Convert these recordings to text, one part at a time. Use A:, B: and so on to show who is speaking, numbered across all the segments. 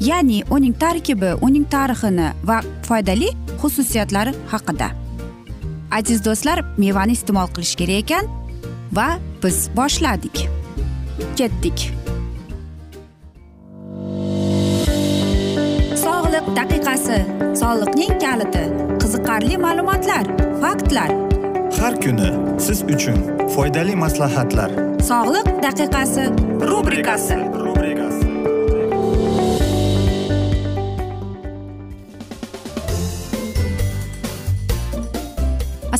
A: Ya'ni uning tarkibi uning tarixini va foydali xususiyatlari haqida. Aziz do'stlar mevani iste'mol qilish kerak ekan va biz boshladik. Ketdik. Sog'liq daqiqasi soliqning kaliti qiziqarli ma'lumotlar faktlar.
B: Har kuni siz uchun foydali maslahatlar.
A: Sog'liq daqiqasi rubrikasi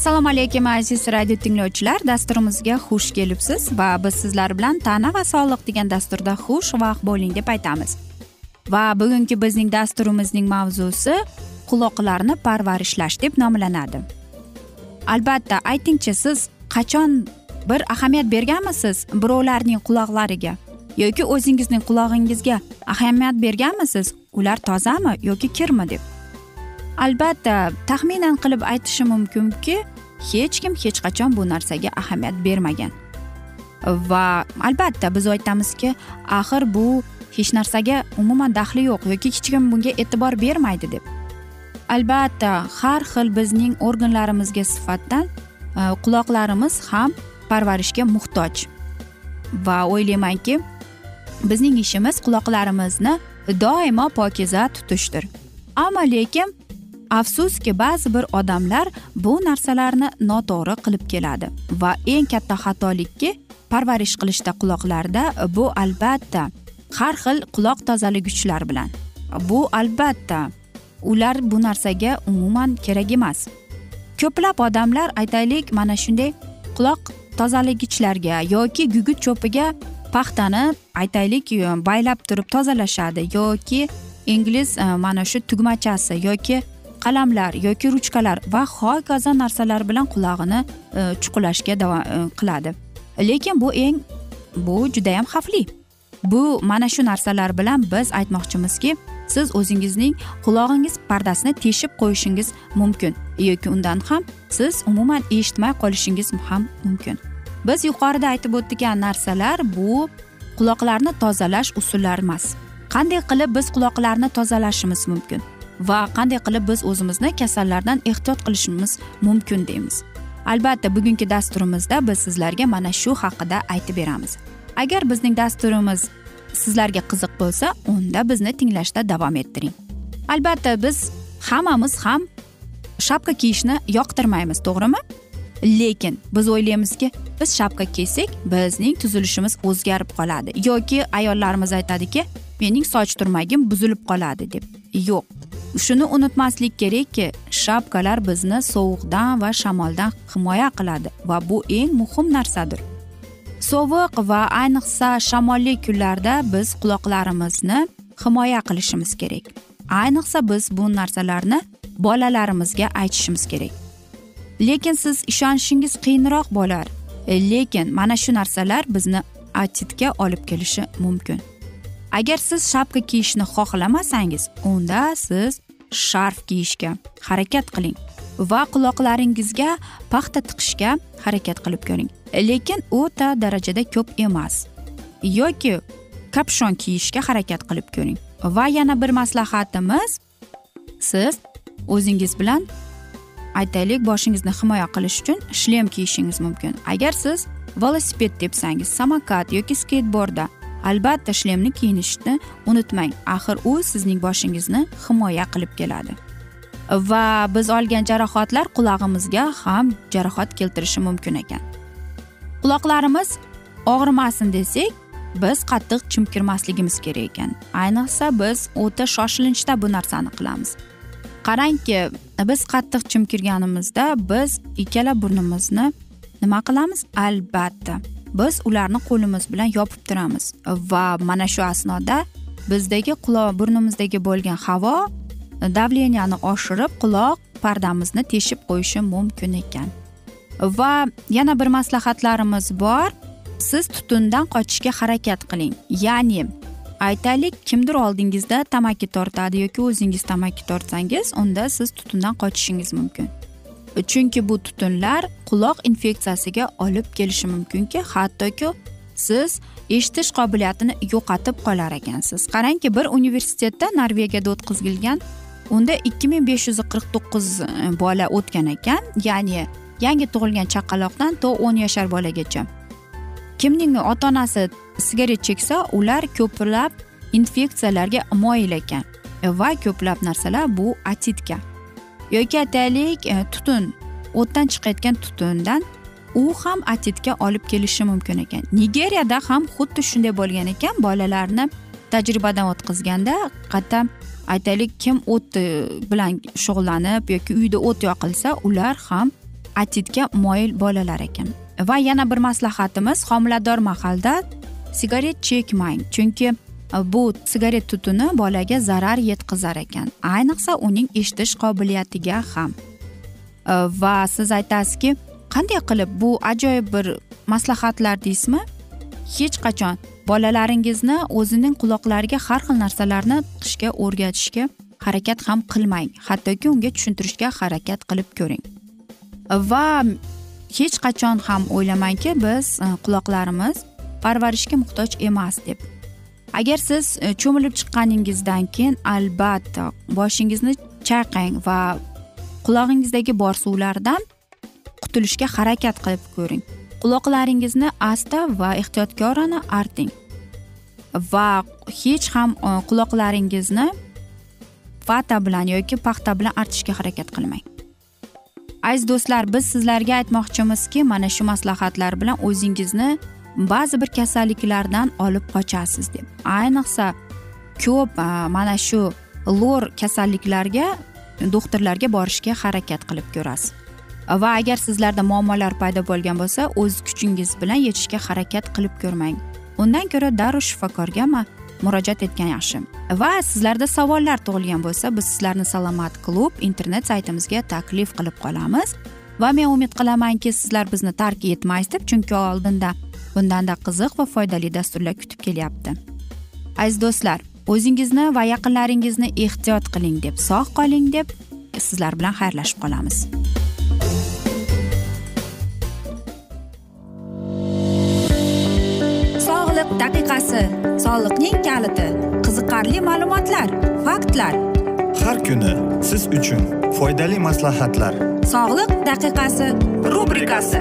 A: assalomu alaykum aziz radio tinglovchilar. Dasturimizga xush kelibsiz va biz sizlar bilan tana va sog'liq degan dasturda xush vaqt bo'ling deb aytamiz. Va bugungi bizning dasturimizning mavzusi quloqlarni parvarishlash deb nomlanadi. Albatta aytingchi siz qachon bir ahamiyat berganmisiz birovlarning quloqlariga yoki o'zingizning qulog'ingizga ahamiyat berganmisiz? Ular tozami yoki kirmi deb? Albatta taxminan qilib aytishim mumkinki hech kim hech qachon bu narsaga ahamiyat bermagan. Va albatta biz aytamizki axir bu hech narsaga umuman daxli yo'q yoki hech kim bunga e'tibor bermaydi deb. Albatta har xil bizning organlarimizga sifatdan e, quloqlarimiz ham parvarishga muhtoj. Va o'ylaymanki bizning ishimiz quloqlarimizni doimo pokiza tutishdir. Ammo lekin afsuski ba'zi bir odamlar bu narsalarni noto'g'ri qilib keladi va eng katta xatolikki parvarish qilishda quloqlarda bu albatta har xil quloq tozalagichlar bilan. Bu albatta ular bu narsaga umuman kerak emas. Ko'plab odamlar aytaylik mana shunday quloq tozalagichlarga yoki gugurt cho'piga paxtani aytaylik baylab turib tozalashadi yoki ingliz e, mana shu tugmachasi yoki qalamlar yoki ruchkalar va hokazo narsalar bilan qulog'ini e, chuqurlashga davom e, qiladi. Lekin bu eng bu judayam xavfli. Bu mana shu narsalar bilan biz aytmoqchimizki siz o'zingizning qulog'ingiz pardasini teshib qo'yishingiz mumkin yoki undan ham siz umuman eshitmay qolishingiz ham mumkin. Biz yuqorida aytib o'tgan narsalar bu quloqlarni tozalash usullari emas. Qanday qilib biz quloqlarni tozalashimiz mumkin? Va qanday qilib biz o'zimizni kasallardan ehtiyot qilishimiz mumkin deymiz. Albatta bugungi dasturimizda biz sizlarga mana shu haqida aytib beramiz. Agar bizning dasturimiz sizlarga qiziq bo'lsa unda bizni tinglashda davom ettiring. Albatta biz hammamiz ham shapka kiyishni yoqtirmaymiz to'g'rimi? Lekin biz o'ylaymizki biz shapka kiysak bizning tuzilishimiz o'zgarib qoladi. Yoki ayollarimiz aytadiki mening soch turmagim buzilib qoladi deb. Yo'q. Shuni unutmaslik kerakki shapkalar bizni sovuqdan va shamoldan himoya qiladi va bu eng muhim narsadir. Sovuq va ayniqsa shamolli kunlarda biz quloqlarimizni himoya qilishimiz kerak. Ayniqsa biz bu narsalarni bolalarimizga aytishimiz kerak. Lekin siz ishonishingiz qiyinroq bo'lar. Lekin mana shu narsalar bizni attitga olib kelishi mumkin. Agar siz shapka kiyishni xohlamasangiz unda siz sharf kiyishga harakat qiling va quloqlaringizga paxta tiqishga harakat qilib ko'ring. Lekin o'ta darajada ko'p emas yoki kapshon kiyishga harakat qilib ko'ring. Va yana bir maslahatimiz siz o'zingiz bilan aytaylik boshingizni himoya qilish uchun shlem kiyishingiz mumkin. Agar siz velosiped tepsangiz samokat yoki skatbordda albatta shlemni kiyinishni unutmang axir u sizning boshingizni himoya qilib keladi. Va biz olgan jarohatlar qulog'imizga ham jarohat keltirishi mumkin ekan. Quloqlarimiz og'rimasin desak biz qattiq chimkirmasligimiz kerak ekan. Ayniqsa biz o'ta shoshilinchda bu narsani qilamiz. Qarangki biz qattiq chimkirganimizda biz ikkala burnimizni nima qilamiz? Albatta. Biz ularni qo'limiz bilan yopib turamiz. Va mana shu asnoda bizdagi quloq burnimizdagi bo'lgan havo davleniyani oshirib quloq pardamizni teshib qo'yishi mumkin ekan. Va yana bir maslahatlarimiz bor. Siz tutundan qochishga harakat qiling. Ya'ni aytaylik kimdir oldingizda tamaki tortadi yoki o'zingiz tamaki tortsangiz unda siz tutundan qochishingiz mumkin. Chunki bu tutunlar quloq infeksiyasiga olib kelishi mumkinki hattoki siz eshitish qobiliyatini yo'qotib qolar ekansiz. Qarangki bir universitetda norvegiyada o'tkazilgan unda ikki ming besh yuz qirq to'qqiz e, bola o'tgan ekan. Ya'ni yangi tug'ilgan chaqaloqdan to o'n yashar bolagacha. Kimning ota onasi sigaret cheksa ular ko'plab infeksiyalarga moyil ekan. E, va ko'plab narsalar bu atitga. Yoki aytaylik e, tutun o'tdan chiqayotgan tutundan u ham atitga olib kelishi mumkin ekan. Nigeriyada ham xuddi shunday bo'lgan ekan. Bolalarni tajribadan o'tkazganda qayerda aytaylik kim o't e, bilan shug'ullanib yoki uyda o't yoqilsa ular ham atitga moyil bolalar ekan. Va yana bir maslahatimiz homilador mahalda sigaret chekmang. Chunki Э, bu sigaret tutuni bolaga zarar yetkazar ekan. Ayniqsa uning eshitish qobiliyatiga ham. Э, va siz aytasizki qanday qilib bu ajoyib bir maslahatlar deysizmi? Hech qachon. Bolalaringizni o'zining quloqlariga har xil narsalarni tiqishga o'rgatishga harakat ham qilmang. Hattoki unga tushuntirishga harakat qilib ko'ring. Э, va hech qachon ham o'ylamangki biz e, quloqlarimiz parvarishga muhtoj emas deb. Agar siz e, cho'milib chiqqaningizdan keyin albatta boshingizni chayqang va qulog'ingizdagi bor suvlardan qutulishga harakat qilib ko'ring. Quloqlaringizni asta va ehtiyotkorona arting va hech ham e, quloqlaringizni vata bilan yoki paxta bilan artishga harakat qilmang. Aziz do'stlar biz sizlarga aytmoqchimizki mana shu maslahatlar bilan o'zingizni ba'zi bir kasalliklardan olib qochasiz deb. Ayniqsa ko'p mana shu lor kasalliklarga doktorlarga borishga harakat qilib ko'rasiz. Va agar sizlarda muammolar paydo bo'lgan bo'lsa o'z kuchingiz bilan yechishga harakat qilib ko'rmang. Undan ko'ra darrov shifokorga murojaat etgan yaxshi va sizlarda savollar tug'ilgan bo'lsa biz sizlarni salomat klub internet saytimizga taklif qilib qolamiz. Va men umid qilamanki sizlar bizni tark etmaysiz deb chunki oldinda bundanda qiziq va foydali dasturlar kutib kelyapti. Aziz do'stlar o'zingizni va yaqinlaringizni ehtiyot qiling deb sog' qoling deb sizlar bilan xayrlashib qolamiz. Daqiqasi soliqning kaliti qiziqarli ma'lumotlar faktlar.
B: Har kuni siz uchun foydali maslahatlar.
A: Sog'liq daqiqasi rubrikasi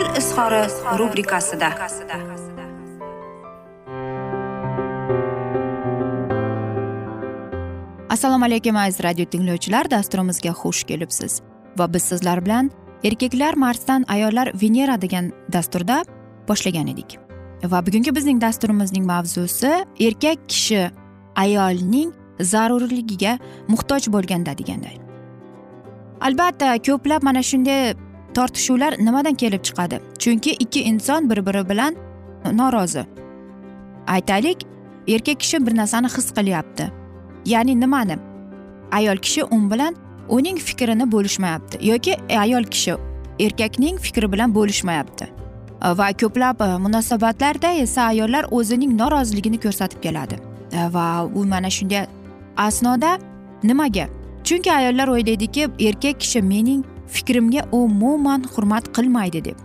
A: izhori rubrikasida. Assalomu alaykum aziz radio tinglovchilar. Dasturimizga xush kelibsiz. Va biz sizlar bilan erkaklar marsdan ayollar venera degan dasturda boshlagan edik. Va bugungi bizning dasturimizning mavzusi erkak kishi ayolning zarurligiga muhtoj bo'lganda deganday albatta ko'plab mana shunday tortishuvlar nimadan kelib chiqadi? Chunki ikki inson bir biri bilan norozi. Aytaylik erkak kishi bir narsani his qilyapti. Ya'ni nimani? Ayol kishi u bilan uning fikrini bo'lishmayapti. Yoki ayol kishi erkakning fikri bilan bo'lishmayapti. Va ko'plab e, munosabatlarda esa ayollar o'zining noroziligini ko'rsatib keladi. E, va u mana shunday asnoda nimaga? Chunki ayollar o'ylaydiki erkak kishi mening fikrimga umuman hurmat qilmaydi deb.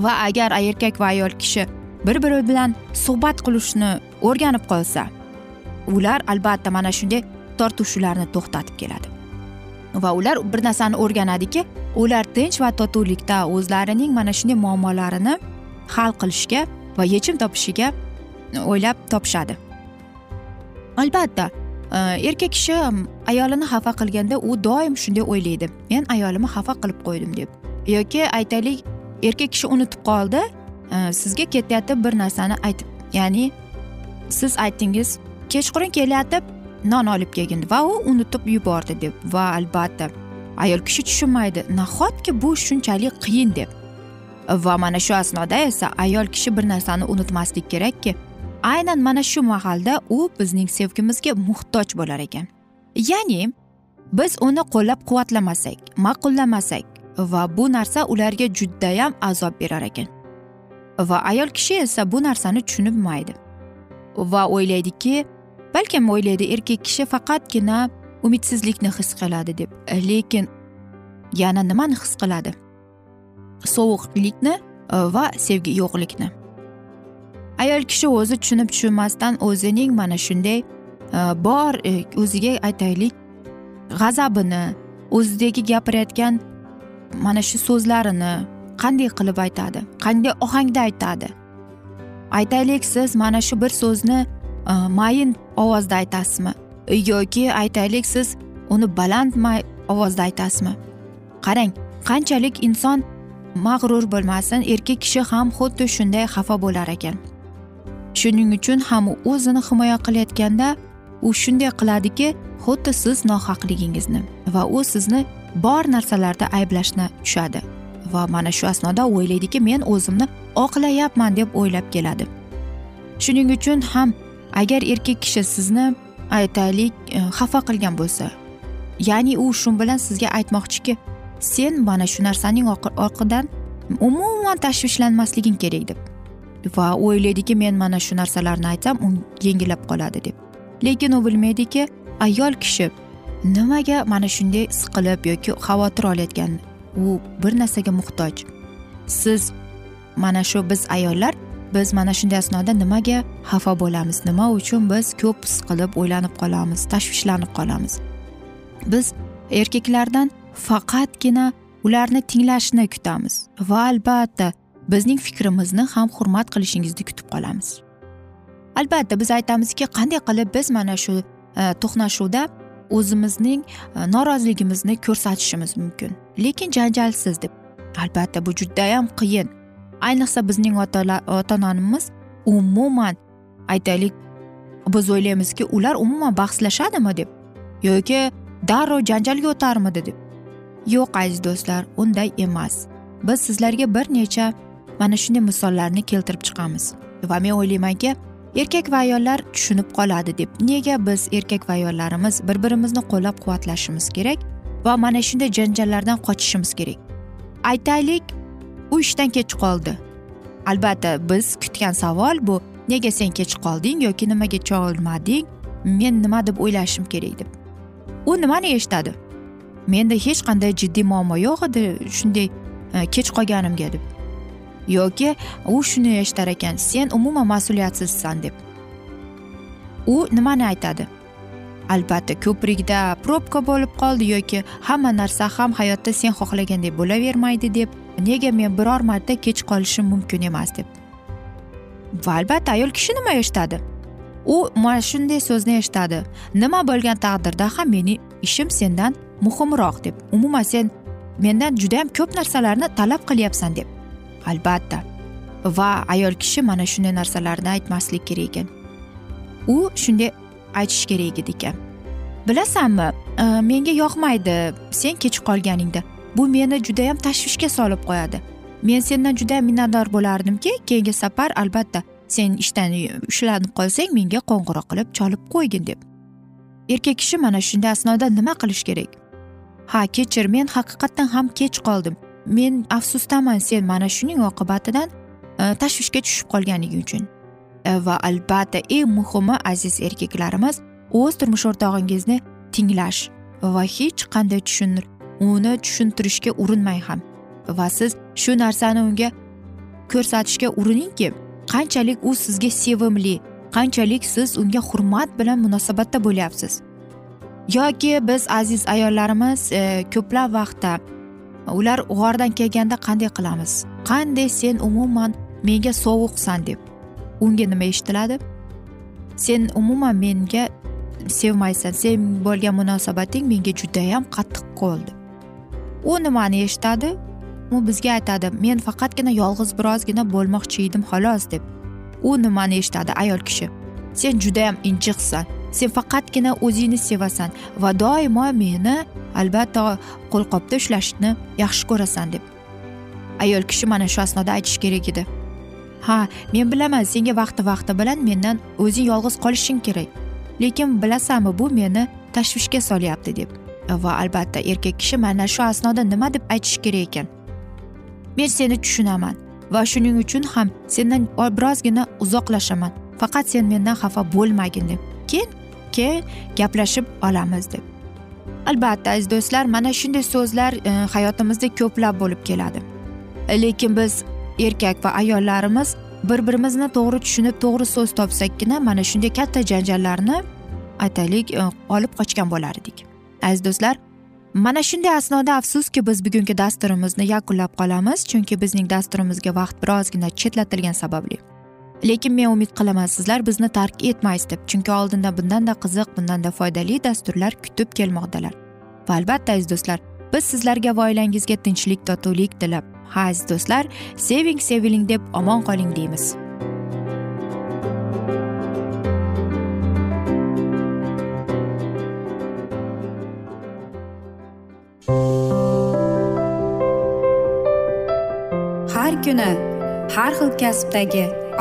A: Va agar erkak va ayol kishi bir biri bilan suhbat qilishni o'rganib qolsa ular albatta mana shunday tortishuvlarni to'xtatib keladi. Va ular bir narsani o'rganadiki ular tinch va totuvlikda o'zlarining mana shunday muammolarini hal qilishga va yechim topishiga o'ylab topishadi. Albatta Э, erkak kishi ayolini xafa qilganda u doim shunday o'ylaydi. Men ayolimni xafa qilib qo'ydim deb. Yoki aytaylik erkak kishi unutib qoldi. Э, sizga ketayotib bir narsani aytib ya'ni siz aytdingiz kechqurun kelayotib non olib kelgin va u unutib yubordi deb. Va albatta ayol kishi tushunmaydi nahotki bu shunchalik qiyin deb. Va mana shu asnoda esa ayol kishi bir narsani unutmaslik kerakki aynan mana shu mahalda u bizning sevgimizga muhtoj bo'lar ekan. Ya'ni biz uni qo'llab quvvatlamasak ma'qullamasak va bu narsa ularga judayam azob berar ekan. Va ayol kishi esa bu narsani tushunmaydi va o'ylaydiki balkim o'ylaydi erkak kishi faqatgina umidsizlikni his qiladi deb lekin yana nimani his qiladi? Sovuqlikni va sevgi yo'qlikni. Ayol kishi o'zi tushunib tushunmasdan o'zining mana shunday e, bor e, o'ziga aytaylik g'azabini o'zidagi gapirayotgan mana shu so'zlarini qanday qilib aytadi qanday ohangda aytadi? Aytaylik siz mana shu bir so'zni e, mayin ovozda aytasizmi? Yoki aytaylik siz uni baland ovozda aytasizmi? Qarang qanchalik inson mag'rur bo'lmasin erkak kishi ham xuddi shunday xafa bo'lar ekan. Shuning uchun ham o'zini himoya qilayotganda u shunday qiladiki xuddi siz nohaqligingizni va u sizni bor narsalarda ayblashni tushadi. Va mana shu asnoda o'ylaydiki men o'zimni oqlayapman deb o'ylab keladi. Shuning uchun ham agar erkak kishi sizni aytaylik e, xafa qilgan bo'lsa ya'ni u shu bilan sizga aytmoqchiki sen mana shu narsaning orqidan umuman tashvishlanmasliging kerak deb. Va o'ylaydiki men mana shu narsalarni aytsam u yengillab qoladi deb. Lekin u bilmaydiki ayol kishi nimaga mana shunday siqilib yoki xavotir olayotgan u bir narsaga muhtoj. Siz mana shu biz ayollar biz mana shunday asnoda nimaga xafa bo'lamiz? Nima uchun biz ko'p siqilib o'ylanib qolamiz tashvishlanib qolamiz? Biz erkaklardan faqatgina ularni tinglashni kutamiz va albatta bizning fikrimizni ham hurmat qilishingizni kutib qolamiz. Albatta biz aytamizki qanday qilib biz mana shu e, to'qnashuvda o'zimizning e, noroziligimizni ko'rsatishimiz mumkin. Lekin janjalsiz deb albatta bu judayam qiyin. Ayniqsa bizning ota onamiz umuman aytaylik biz o'ylaymizki ular umuman bahslashadimi deb yoki darrov janjalga o'tarmidi deb. Yo'q aziz do'stlar unday emas. Biz sizlarga bir necha mana shunday misollarni keltirib chiqamiz. Va men o'ylaymanki erkak va ayollar tushunib qoladi deb. Nega biz erkak va ayollarimiz bir birimizni qo'llab quvvatlashimiz kerak va mana shunday janjallardan qochishimiz kerak? Aytaylik u ishdan kech qoldi. Albatta biz kutgan savol bu nega sen kech qolding yoki nimaga cholmading men nima deb o'ylashim kerak deb. U nimani eshitadi? Menda hech qanday jiddiy muammo yo'q edi shunday e, kech qolganimga deb. Yoki u shuni eshitar ekan sen umuman mas'uliyatsizsan deb. U nimani aytadi? Albatta ko'prikda probka bo'lib qoldi yoki hamma narsa ham hayotda sen xohlagandek bo'lavermaydi deb nega men biror marta kech qolishim mumkin emas deb. Va albatta ayol kishi nima eshitadi? U mana shunday so'zni eshitadi. Nima bo'lgan taqdirda ham meni ishim sendan muhimroq deb. Umuman sen mendan judayam ko'p narsalarni talab qilyapsan deb. Albatta. Va ayol kishi mana shunday narsalarni aytmaslik kerak ekan. U shunday aytish kerak edi ekan. Bilasanmi e, menga yoqmaydi sen kech qolganingda. Bu meni judayam tashvishga solib qo'yadi. Men sendan judayam minnatdor bo'lardimki keyingi safar albatta sen ishdan ushlanib qolsang menga qo'ng'iroq qilib cholib qo'ygin deb. Erkak kishi mana shunday asnoda nima qilish kerak? Ha kechir men haqiqatdan ham kech qoldim. Men afsusdaman sen mana shuning oqibatidan e, tashvishga tushib qolganing uchun. E, va albatta eng muhimi aziz erkaklarimiz o'z turmush o'rtog'ingizni tinglash va hech qanday tushunir uni tushuntirishga urinmang ham. Va siz shu narsani unga ko'rsatishga uriningki qanchalik u sizga sevimli qanchalik siz unga hurmat bilan munosabatda bo'lyapsiz. Yoki biz aziz ayollarimiz e, ko'plab vaqtda ular g'ordan kelganda qanday qilamiz? Qanday sen umuman menga sovuqsan deb. Unga nima eshitiladi? Sen umuman menga sevmaysan sen bo'lgan munosabating menga judayam qattiq bo'ldi u nimani eshitadi? U bizga aytadi men faqatgina yolg'iz birozgina bo'lmoqchi edim xolos deb. U nimani eshitadi ayol kishi? Sen judayam injiqsan. Sen faqatgina o'zingni sevasan va doimo meni albatta qo'lqopda ushlashni yaxshi ko'rasan deb. Ayol kishi mana shu asnoda aytishi kerak edi. Ha men bilaman senga vaqti vaqti bilan mendan o'zing yolg'iz qolishing kerak. Lekin bilasanmi bu meni tashvishga solyapti deb. Va albatta erkak kishi mana shu asnoda nima deb aytishi kerak ekan? Men seni tushunaman va shuning uchun ham sendan birozgina uzoqlashaman. Faqat sen mendan xafa bo'lmagin deb. Keyin keyin gaplashib olamiz deb. Albatta aziz do'stlar mana shunday so'zlar e, hayotimizda ko'plab bo'lib keladi. Lekin biz erkak va ayollarimiz bir birimizni to'g'ri tushunib to'g'ri so'z topsakkina mana shunday katta janjallarni aytaylik e, olib qochgan bo'lar edik aziz do'stlar mana shunday asnoda afsuski biz bugungi dasturimizni yakunlab qolamiz chunki bizning dasturimizga vaqt birozgina chetlatilgani sababli. Lekin men umid qilaman sizlar bizni tark etmaysiz deb. Chunki oldinda bundanda qiziq bundanda foydali dasturlar kutib kelmoqdalar. Va albatta aziz do'stlar biz sizlarga va oilangizga tinchlik totuvlik tilab. Ha aziz do'stlar seving seviling deb omon qoling deymiz. Har kuni har xil kasbdagi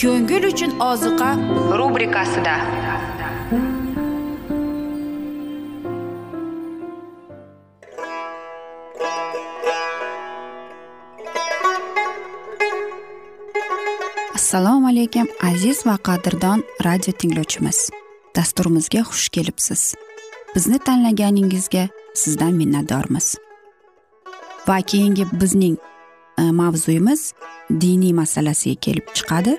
A: ko'ngil uchun ozuqa rubrikasida. Assalomu alaykum aziz va qadrdon radio tinglovchimiz. Dasturimizga xush kelibsiz. Bizni tanlaganingizga sizdan minnatdormiz. Va keyingi bizning e, mavzuyimiz diniy masalasiga kelib chiqadi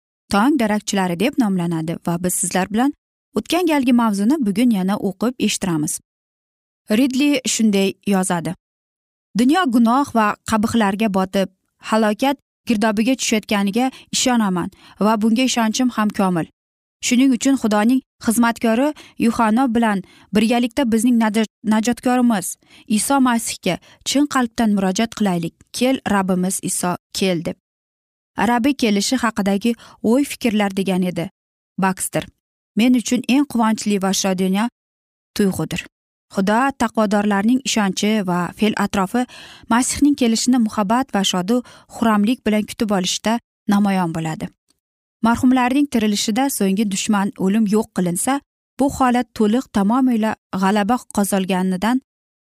A: tong darakchilari deb nomlanadi va biz sizlar bilan o'tgan galgi mavzuni bugun yana o'qib eshittiramiz. Ridli shunday yozadi. Dunyo gunoh va qabihlarga botib halokat girdobiga tushayotganiga ishonaman va bunga ishonchim ham komil. Shuning uchun xudoning xizmatkori yuhano bilan birgalikda bizning najotkorimiz iso masihga chin qalbdan murojaat qilaylik. Kel rabbimiz iso kel deb. Rabbiy kelishi haqidagi o'y fikrlar degan edi. Bakster men uchun eng quvonchli va shodina tuyg'udir. Xudo taqvodorlarning ishonchi va fe'l atrofi masihning kelishini muhabbat va shodu xuramlik bilan kutib olishda namoyon bo'ladi. Marhumlarning tirilishida so'nggi dushman o'lim yo'q qilinsa bu holat to'liq tamomila g'alaba qozolganidan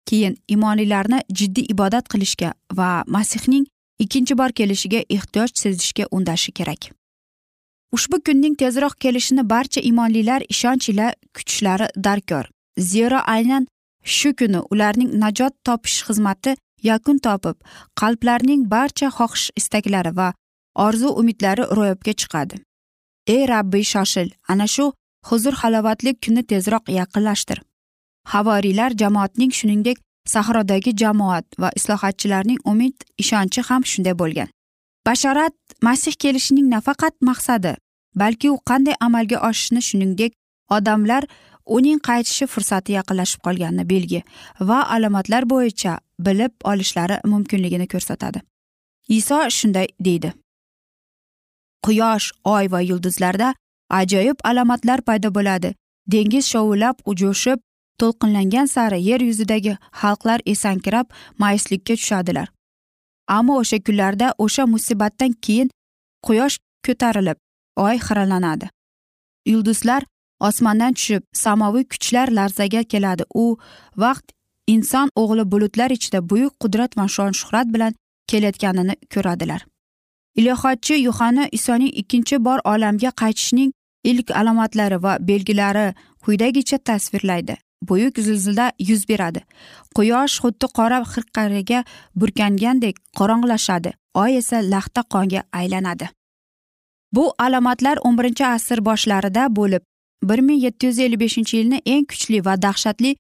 A: keyin imoniylarni jiddiy ibodat qilishga va masihning ikkinchi bor kelishiga ehtiyoj sezishga undashi kerak. Ushbu kunning tezroq kelishini barcha imonlilar ishonch ila kutishlari darkor. Zero aynan shu kuni ularning najot topish xizmati yakun topib qalblarning barcha xohish istaklari va orzu umidlari ro'yobga chiqadi. Ey rabbiy shoshil ana shu huzur halovatli kuni tezroq yaqinlashtir. Havoriylar jamoatning shuningdek sahrodagi jamoat va islohotchilarning umid ishonchi ham shunday bo'lgan. Basharat masih kelishining nafaqat maqsadi balki u qanday amalga oshishini shuningdek odamlar uning qaytishi fursati yaqinlashib qolganini belgi va alomatlar bo'yicha bilib olishlari mumkinligini ko'rsatadi. Iso shunday deydi. Quyosh oy va yulduzlarda ajoyib alomatlar paydo bo'ladi. Dengiz shovullab jo'shib to'lqinlangan sari yer yuzidagi xalqlar esankirab mayuslikka tushadilar. Ammo o'sha kunlarda o'sha musibatdan keyin quyosh ko'tarilib oy xiralanadi. Yulduzlar osmondan tushib samoviy kuchlar larzaga keladi. U vaqt inson o'g'li bulutlar ichida buyuk qudrat va shon shuhrat bilan kelayotganini ko'radilar. Ilohotchi yuhanna isoning ikkinchi bor olamga qaytishining ilk alomatlari va belgilari quyidagicha tasvirlaydi. Buyuk zilzila yuz beradi. Quyosh xuddi qora xirqariga burkangandek qorong'ilashadi oy esa laxta qonga aylanadi. Bu alomatlar o'n birinchi asr boshlarida bo'lib bir ming yetti yuz ellik beshinchi yilni eng kuchli va dahshatli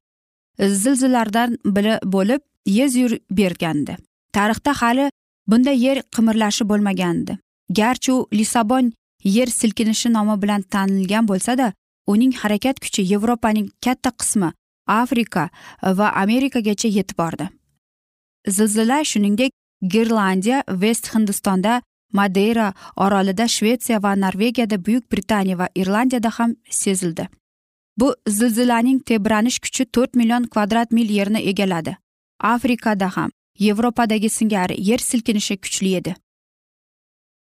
A: zilzilalardan biri bo'lib yuz yur bergandi. Tarixda hali bunday yer qimirlashi bo'lmagandi. Garchi u lissabon yer silkinishi nomi bilan tanilgan bo'lsada uning harakat kuchi yevropaning katta qismi afrika e, va amerikagacha yetib bordi. Zilzila shuningdek gerlandiya vest hindistonda madeyra orolida shvetsiya va norvegiyada buyuk britaniya va irlandiyada ham sezildi. Bu zilzilaning tebranish kuchi to'rt million kvadrat mil yerni egalladi. Afrikada ham yevropadagi singari yer silkinishi kuchli edi.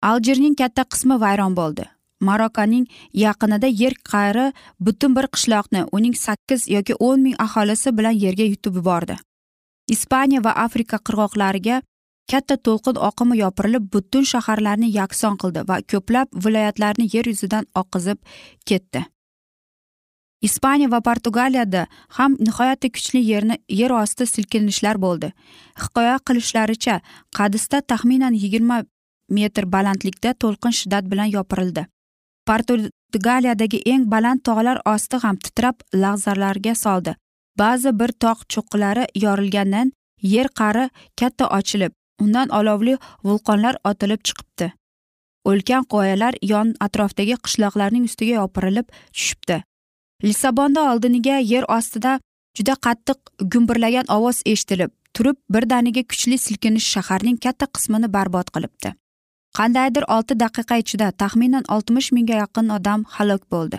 A: Aljerning katta qismi vayron bo'ldi. Marokaning yaqinida yer qayri butun bir qishloqni uning sakkiz yoki o'n ming aholisi bilan yerga yutib yubordi. Ispaniya va afrika qirg'oqlariga katta to'lqin oqimi yopirilib butun shaharlarni yakson qildi va ko'plab viloyatlarni yer yuzidan oqizib ketdi. Ispaniya va portugaliyada ham nihoyatda kuchli yerni yer osti silkinishlar bo'ldi. Hikoya qilishlaricha qadisda taxminan yigirma metr balandlikda to'lqin shiddat bilan yopirildi. Portugaliyadagi eng baland tog'lar osti ham titrab lahzalarga soldi. Ba'zi bir tog' cho'qqilari yorilgandan yer qa'ri katta ochilib undan olovli vulqonlar otilib chiqibdi. Ulkan qoyalar yon atrofdagi qishloqlarning ustiga yopirilib tushibdi. Lissabonda oldiniga yer ostida juda qattiq gumburlagan ovoz eshitilib turib birdaniga kuchli silkinish shaharning katta qismini barbod qilibdi. Qandaydir olti daqiqa ichida taxminan oltmish mingga yaqin odam halok bo'ldi.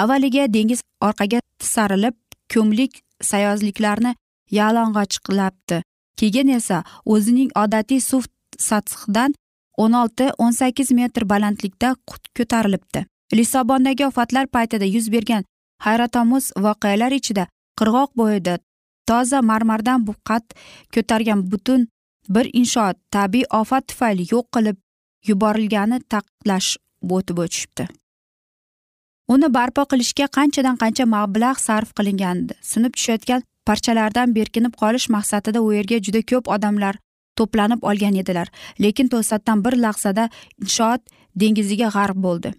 A: Avvaliga dengiz orqaga tisarilib ko'mlik sayozliklarni yalang'ochlabdi keyin esa o'zining odatiy suv sathidan o'n olti o'n sakkiz metr balandlikda ko'tarilibdi. Lisabondagi ofatlar paytida yuz bergan hayratomuz voqealar ichida qirg'oq bo'yida toza marmardan buqat ko'targan butun bir inshoot tabiiy ofat tufayli yo'q qilib yuborilgani ta'kidlash o'tib o'tishibdi. Uni barpo qilishga qanchadan qancha mablag' sarf qilingandi sinib tushayotgan parchalardan berkinib qolish maqsadida u yerga juda ko'p odamlar to'planib olgan edilar lekin to'satdan bir lahzada inshoot dengiziga g'arq bo'ldi.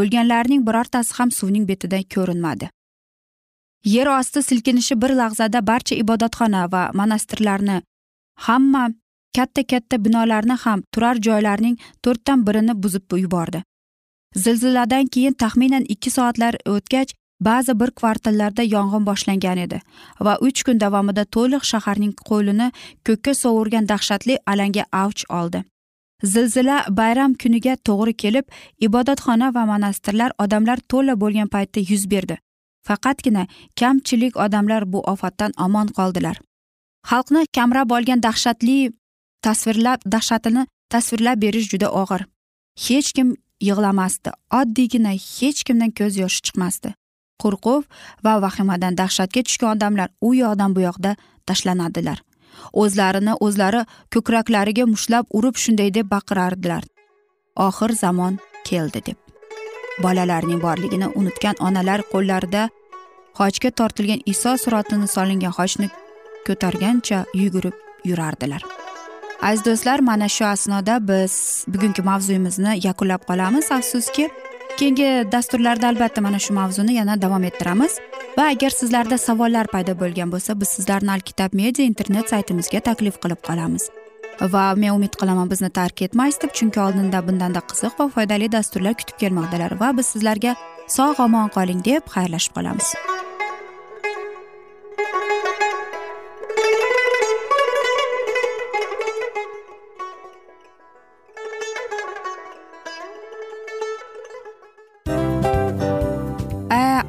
A: O'lganlarning birortasi ham suvning betida ko'rinmadi. Yer osti silkinishi bir lahzada barcha ibodatxona va monastirlarni hamma katta katta binolarni ham turar joylarning to'rtdan birini buzib yubordi. Zilziladan keyin taxminan ikki soatlar o'tgach ba'zi bir kvartallarda yong'in boshlangan edi va uch kun davomida to'liq shaharning qo'lini ko'kka sovurgan dahshatli alanga avj oldi. Zilzila bayram kuniga to'g'ri kelib ibodatxona va monastirlar odamlar to'la bo'lgan paytda yuz berdi. Faqatgina kamchilik odamlar bu ofatdan omon qoldilar. Xalqni kamrab olgan dahshatli tasvirlab dahshatini tasvirlab berish juda og'ir. Hech kim yig'lamasdi. Oddiygina hech kimdan ko'z yoshi chiqmasdi. Qo'rquv va vahimadan dahshatga tushgan odamlar u yoqdan bu yoqda tashlanadilar. O'zlarini o'zlari ko'kraklariga mushtlab urib shunday deb baqirardilar. Oxir zamon keldi deb. Bolalarning borligini unutgan onalar qo'llarida hojga tortilgan iso suratini solingan xochni ko'targancha yugurib yurardilar. Aziz do'stlar mana shu asnoda biz bugungi mavzuyimizni yakunlab qolamiz. Afsuski keyingi dasturlarda albatta mana shu mavzuni yana davom ettiramiz. Va agar sizlarda savollar paydo bo'lgan bo'lsa biz sizlarni alkitab media internet saytimizga taklif qilib qolamiz. Va men umid qilaman bizni tark etmaysiz deb chunki oldinda bundanda qiziq va foydali dasturlar kutib kelmoqdalar. Va biz sizlarga sog' omon qoling deb xayrlashib qolamiz.